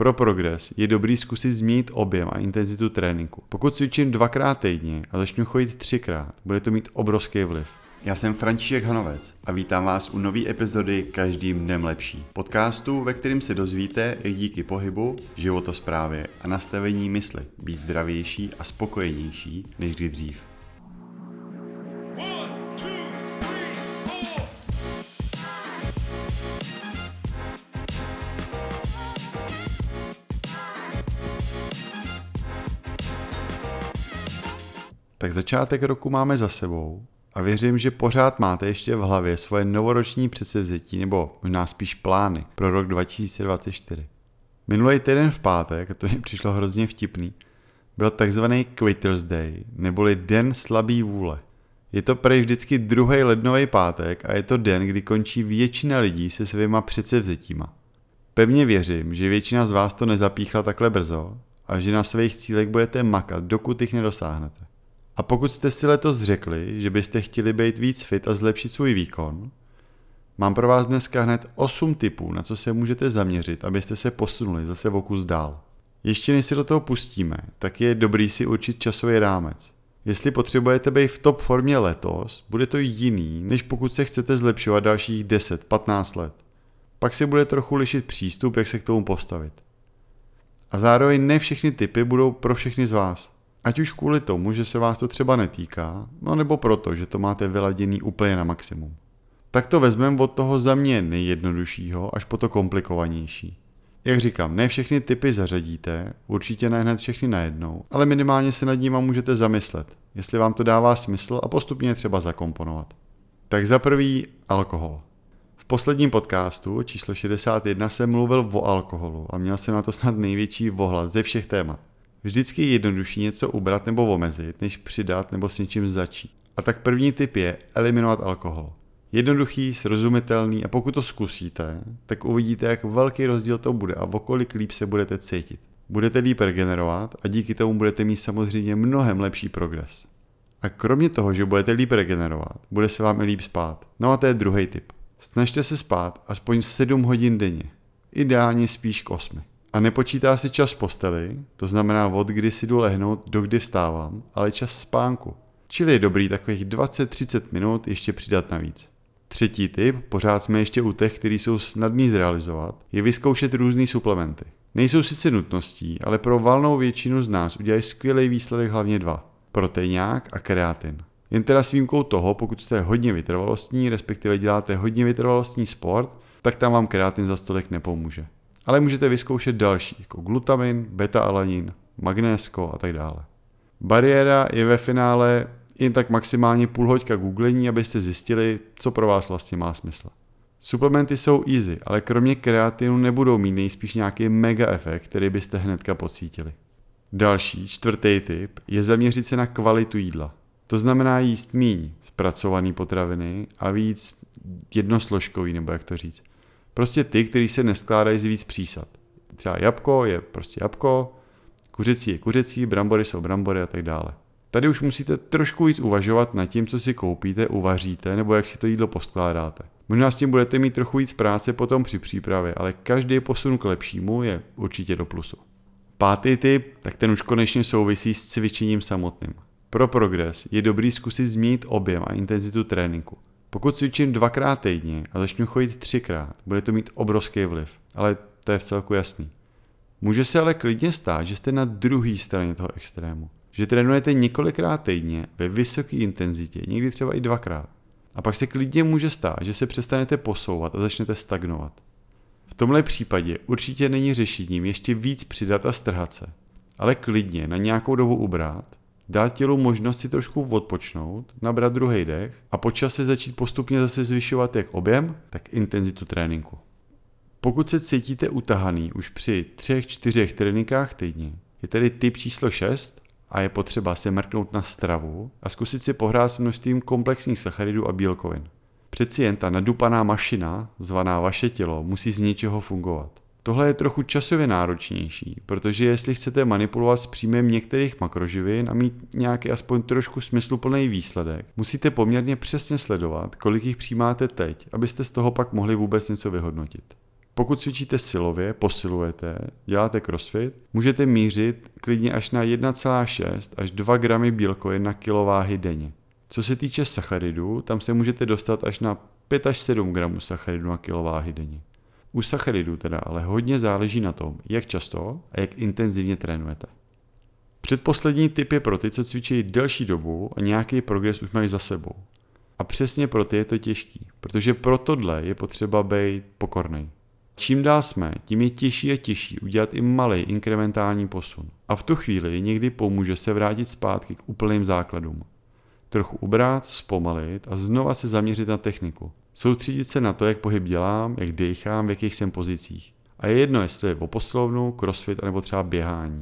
Pro progres je dobrý zkusit změnit objem a intenzitu tréninku. Pokud cvičím dvakrát týdně a začnu chodit třikrát, bude to mít obrovský vliv. Já jsem František Hanovec a vítám vás u nové epizody Každým dnem lepší. Podcastu, ve kterém se dozvíte, jak díky pohybu, životosprávě a nastavení mysli být zdravější a spokojenější než kdy dřív. Tak začátek roku máme za sebou a věřím, že pořád máte ještě v hlavě svoje novoroční předsevzetí nebo možná spíš plány pro rok 2024. Minulý týden v pátek, a to mi přišlo hrozně vtipný, byl takzvaný Quitters Day, neboli Den slabý vůle. Je to prej vždycky druhý lednový pátek a je to den, kdy končí většina lidí se svýma předsevzetíma. Pevně věřím, že většina z vás to nezapíchla takhle brzo a že na svých cílech budete makat, dokud jich nedosáhnete. A pokud jste si letos řekli, že byste chtěli být víc fit a zlepšit svůj výkon, mám pro vás dneska hned 8 tipů, na co se můžete zaměřit, abyste se posunuli zase o kus dál. Ještě než si do toho pustíme, tak je dobrý si určit časový rámec. Jestli potřebujete být v top formě letos, bude to jiný, než pokud se chcete zlepšovat dalších 10-15 let. Pak se bude trochu lišit přístup, jak se k tomu postavit. A zároveň ne všechny typy budou pro všechny z vás. Ať už kvůli tomu, že se vás to třeba netýká, no nebo proto, že to máte vyladěný úplně na maximum. Tak to vezmeme od toho za mě nejjednoduššího až po to komplikovanější. Jak říkám, ne všechny typy zařadíte, určitě ne hned všechny najednou, ale minimálně se nad nima můžete zamyslet, jestli vám to dává smysl a postupně je třeba zakomponovat. Tak za prvý alkohol. V posledním podcastu číslo 61 jsem mluvil o alkoholu a měl jsem na to snad největší vohlas ze všech témat. Vždycky je jednodušší něco ubrat nebo omezit, než přidat nebo s něčím začít. A tak první tip je eliminovat alkohol. Jednoduchý, srozumitelný a pokud to zkusíte, tak uvidíte, jak velký rozdíl to bude a o kolik líp se budete cítit. Budete líp regenerovat a díky tomu budete mít samozřejmě mnohem lepší progres. A kromě toho, že budete líp regenerovat, bude se vám i líp spát. No a to je druhý tip. Snažte se spát aspoň 7 hodin denně. Ideálně spíš k 8. A nepočítá si čas posteli, to znamená od kdy si jdu lehnout do kdy vstávám, ale čas spánku. Čili je dobrý takových 20-30 minut ještě přidat navíc. Třetí tip, pořád jsme ještě u těch, který jsou snadný zrealizovat, je vyzkoušet různé suplementy. Nejsou sice nutností, ale pro valnou většinu z nás udělají skvělý výsledek hlavně dva. Proteinák a kreatin. Jen teda s výjimkou toho, pokud jste hodně vytrvalostní, respektive děláte hodně vytrvalostní sport, tak tam vám kreatin za stolek nepomůže. Ale můžete vyzkoušet další, jako glutamin, beta-alanin, magnésko a tak dále. Bariéra je ve finále jen tak maximálně půl hoďka googlení, abyste zjistili, co pro vás vlastně má smysl. Suplementy jsou easy, ale kromě kreatinu nebudou mít nejspíš nějaký mega efekt, který byste hnedka pocítili. Další, čtvrtý tip, je zaměřit se na kvalitu jídla. To znamená jíst míň zpracované potraviny a víc jednosložkový, nebo jak to říct. Prostě ty, který se neskládají z víc přísad. Třeba jabko je prostě jabko, kuřecí je kuřecí, brambory jsou brambory a tak dále. Tady už musíte trošku víc uvažovat nad tím, co si koupíte, uvaříte nebo jak si to jídlo poskládáte. Možná s tím budete mít trochu víc práce potom při přípravě, ale každý posun k lepšímu je určitě do plusu. Pátý tip, tak ten už konečně souvisí s cvičením samotným. Pro progres je dobrý zkusit změnit objem a intenzitu tréninku. Pokud cvičím dvakrát týdně a začnu chodit třikrát, bude to mít obrovský vliv, ale to je v celku jasný. Může se ale klidně stát, že jste na druhé straně toho extrému. Že trénujete několikrát týdně ve vysoké intenzitě, někdy třeba i dvakrát. A pak se klidně může stát, že se přestanete posouvat a začnete stagnovat. V tomhle případě určitě není řešením ještě víc přidat a strhat se, ale klidně na nějakou dobu ubrat dát tělu možnost si trošku odpočnout, nabrat druhý dech a po čase začít postupně zase zvyšovat jak objem, tak intenzitu tréninku. Pokud se cítíte utahaný už při třech, čtyřech tréninkách týdně, je tedy typ číslo 6 a je potřeba se mrknout na stravu a zkusit si pohrát s množstvím komplexních sacharidů a bílkovin. Přeci jen ta nadupaná mašina, zvaná vaše tělo, musí z něčeho fungovat. Tohle je trochu časově náročnější, protože jestli chcete manipulovat s příjmem některých makroživin a mít nějaký aspoň trošku smysluplný výsledek, musíte poměrně přesně sledovat, kolik jich přijímáte teď, abyste z toho pak mohli vůbec něco vyhodnotit. Pokud cvičíte silově, posilujete, děláte crossfit, můžete mířit klidně až na 1,6 až 2 gramy bílkovin na kilováhy denně. Co se týče sacharidů, tam se můžete dostat až na 5 až 7 gramů sacharidů na kilováhy denně. U sacharidů teda ale hodně záleží na tom, jak často a jak intenzivně trénujete. Předposlední tip je pro ty, co cvičí delší dobu a nějaký progres už mají za sebou. A přesně pro ty je to těžký, protože pro tohle je potřeba být pokorný. Čím dál jsme, tím je těžší a těžší udělat i malý inkrementální posun. A v tu chvíli někdy pomůže se vrátit zpátky k úplným základům. Trochu ubrat, zpomalit a znova se zaměřit na techniku. Soustředit se na to, jak pohyb dělám, jak dechám, v jakých jsem pozicích. A je jedno, jestli je o poslovnu, crossfit nebo třeba běhání.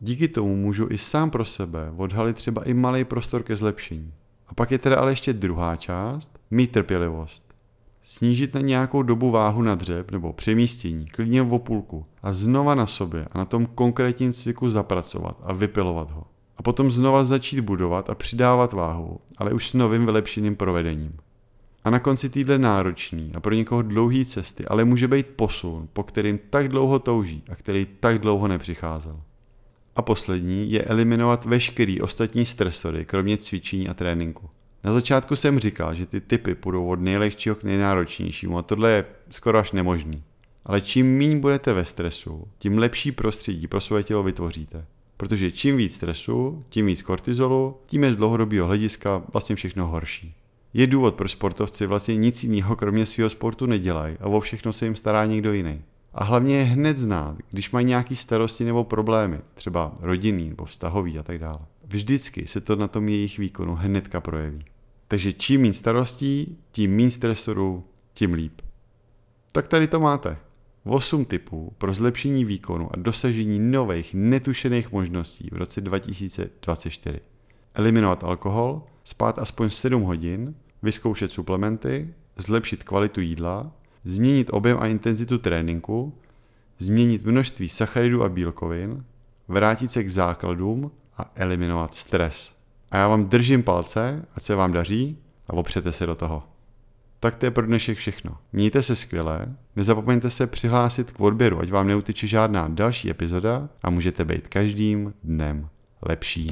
Díky tomu můžu i sám pro sebe odhalit třeba i malý prostor ke zlepšení. A pak je teda ale ještě druhá část, mít trpělivost. Snížit na nějakou dobu váhu na dřeb nebo přemístění, klidně v půlku a znova na sobě a na tom konkrétním cviku zapracovat a vypilovat ho. A potom znova začít budovat a přidávat váhu, ale už s novým vylepšeným provedením. A na konci týdle náročný a pro někoho dlouhý cesty, ale může být posun, po kterým tak dlouho touží a který tak dlouho nepřicházel. A poslední je eliminovat veškerý ostatní stresory, kromě cvičení a tréninku. Na začátku jsem říkal, že ty typy půjdou od nejlehčího k nejnáročnějšímu a tohle je skoro až nemožný. Ale čím méně budete ve stresu, tím lepší prostředí pro své tělo vytvoříte. Protože čím víc stresu, tím víc kortizolu, tím je z dlouhodobého hlediska vlastně všechno horší. Je důvod, proč sportovci vlastně nic jiného kromě svého sportu nedělají a o všechno se jim stará někdo jiný. A hlavně je hned znát, když mají nějaké starosti nebo problémy, třeba rodinný nebo vztahový a tak dále. Vždycky se to na tom jejich výkonu hnedka projeví. Takže čím méně starostí, tím méně stresorů, tím líp. Tak tady to máte. 8 typů pro zlepšení výkonu a dosažení nových netušených možností v roce 2024. Eliminovat alkohol, spát aspoň 7 hodin, vyzkoušet suplementy, zlepšit kvalitu jídla, změnit objem a intenzitu tréninku, změnit množství sacharidů a bílkovin, vrátit se k základům a eliminovat stres. A já vám držím palce, ať se vám daří a opřete se do toho. Tak to je pro dnešek všechno. Mějte se skvěle, nezapomeňte se přihlásit k odběru, ať vám neutyče žádná další epizoda a můžete být každým dnem lepší.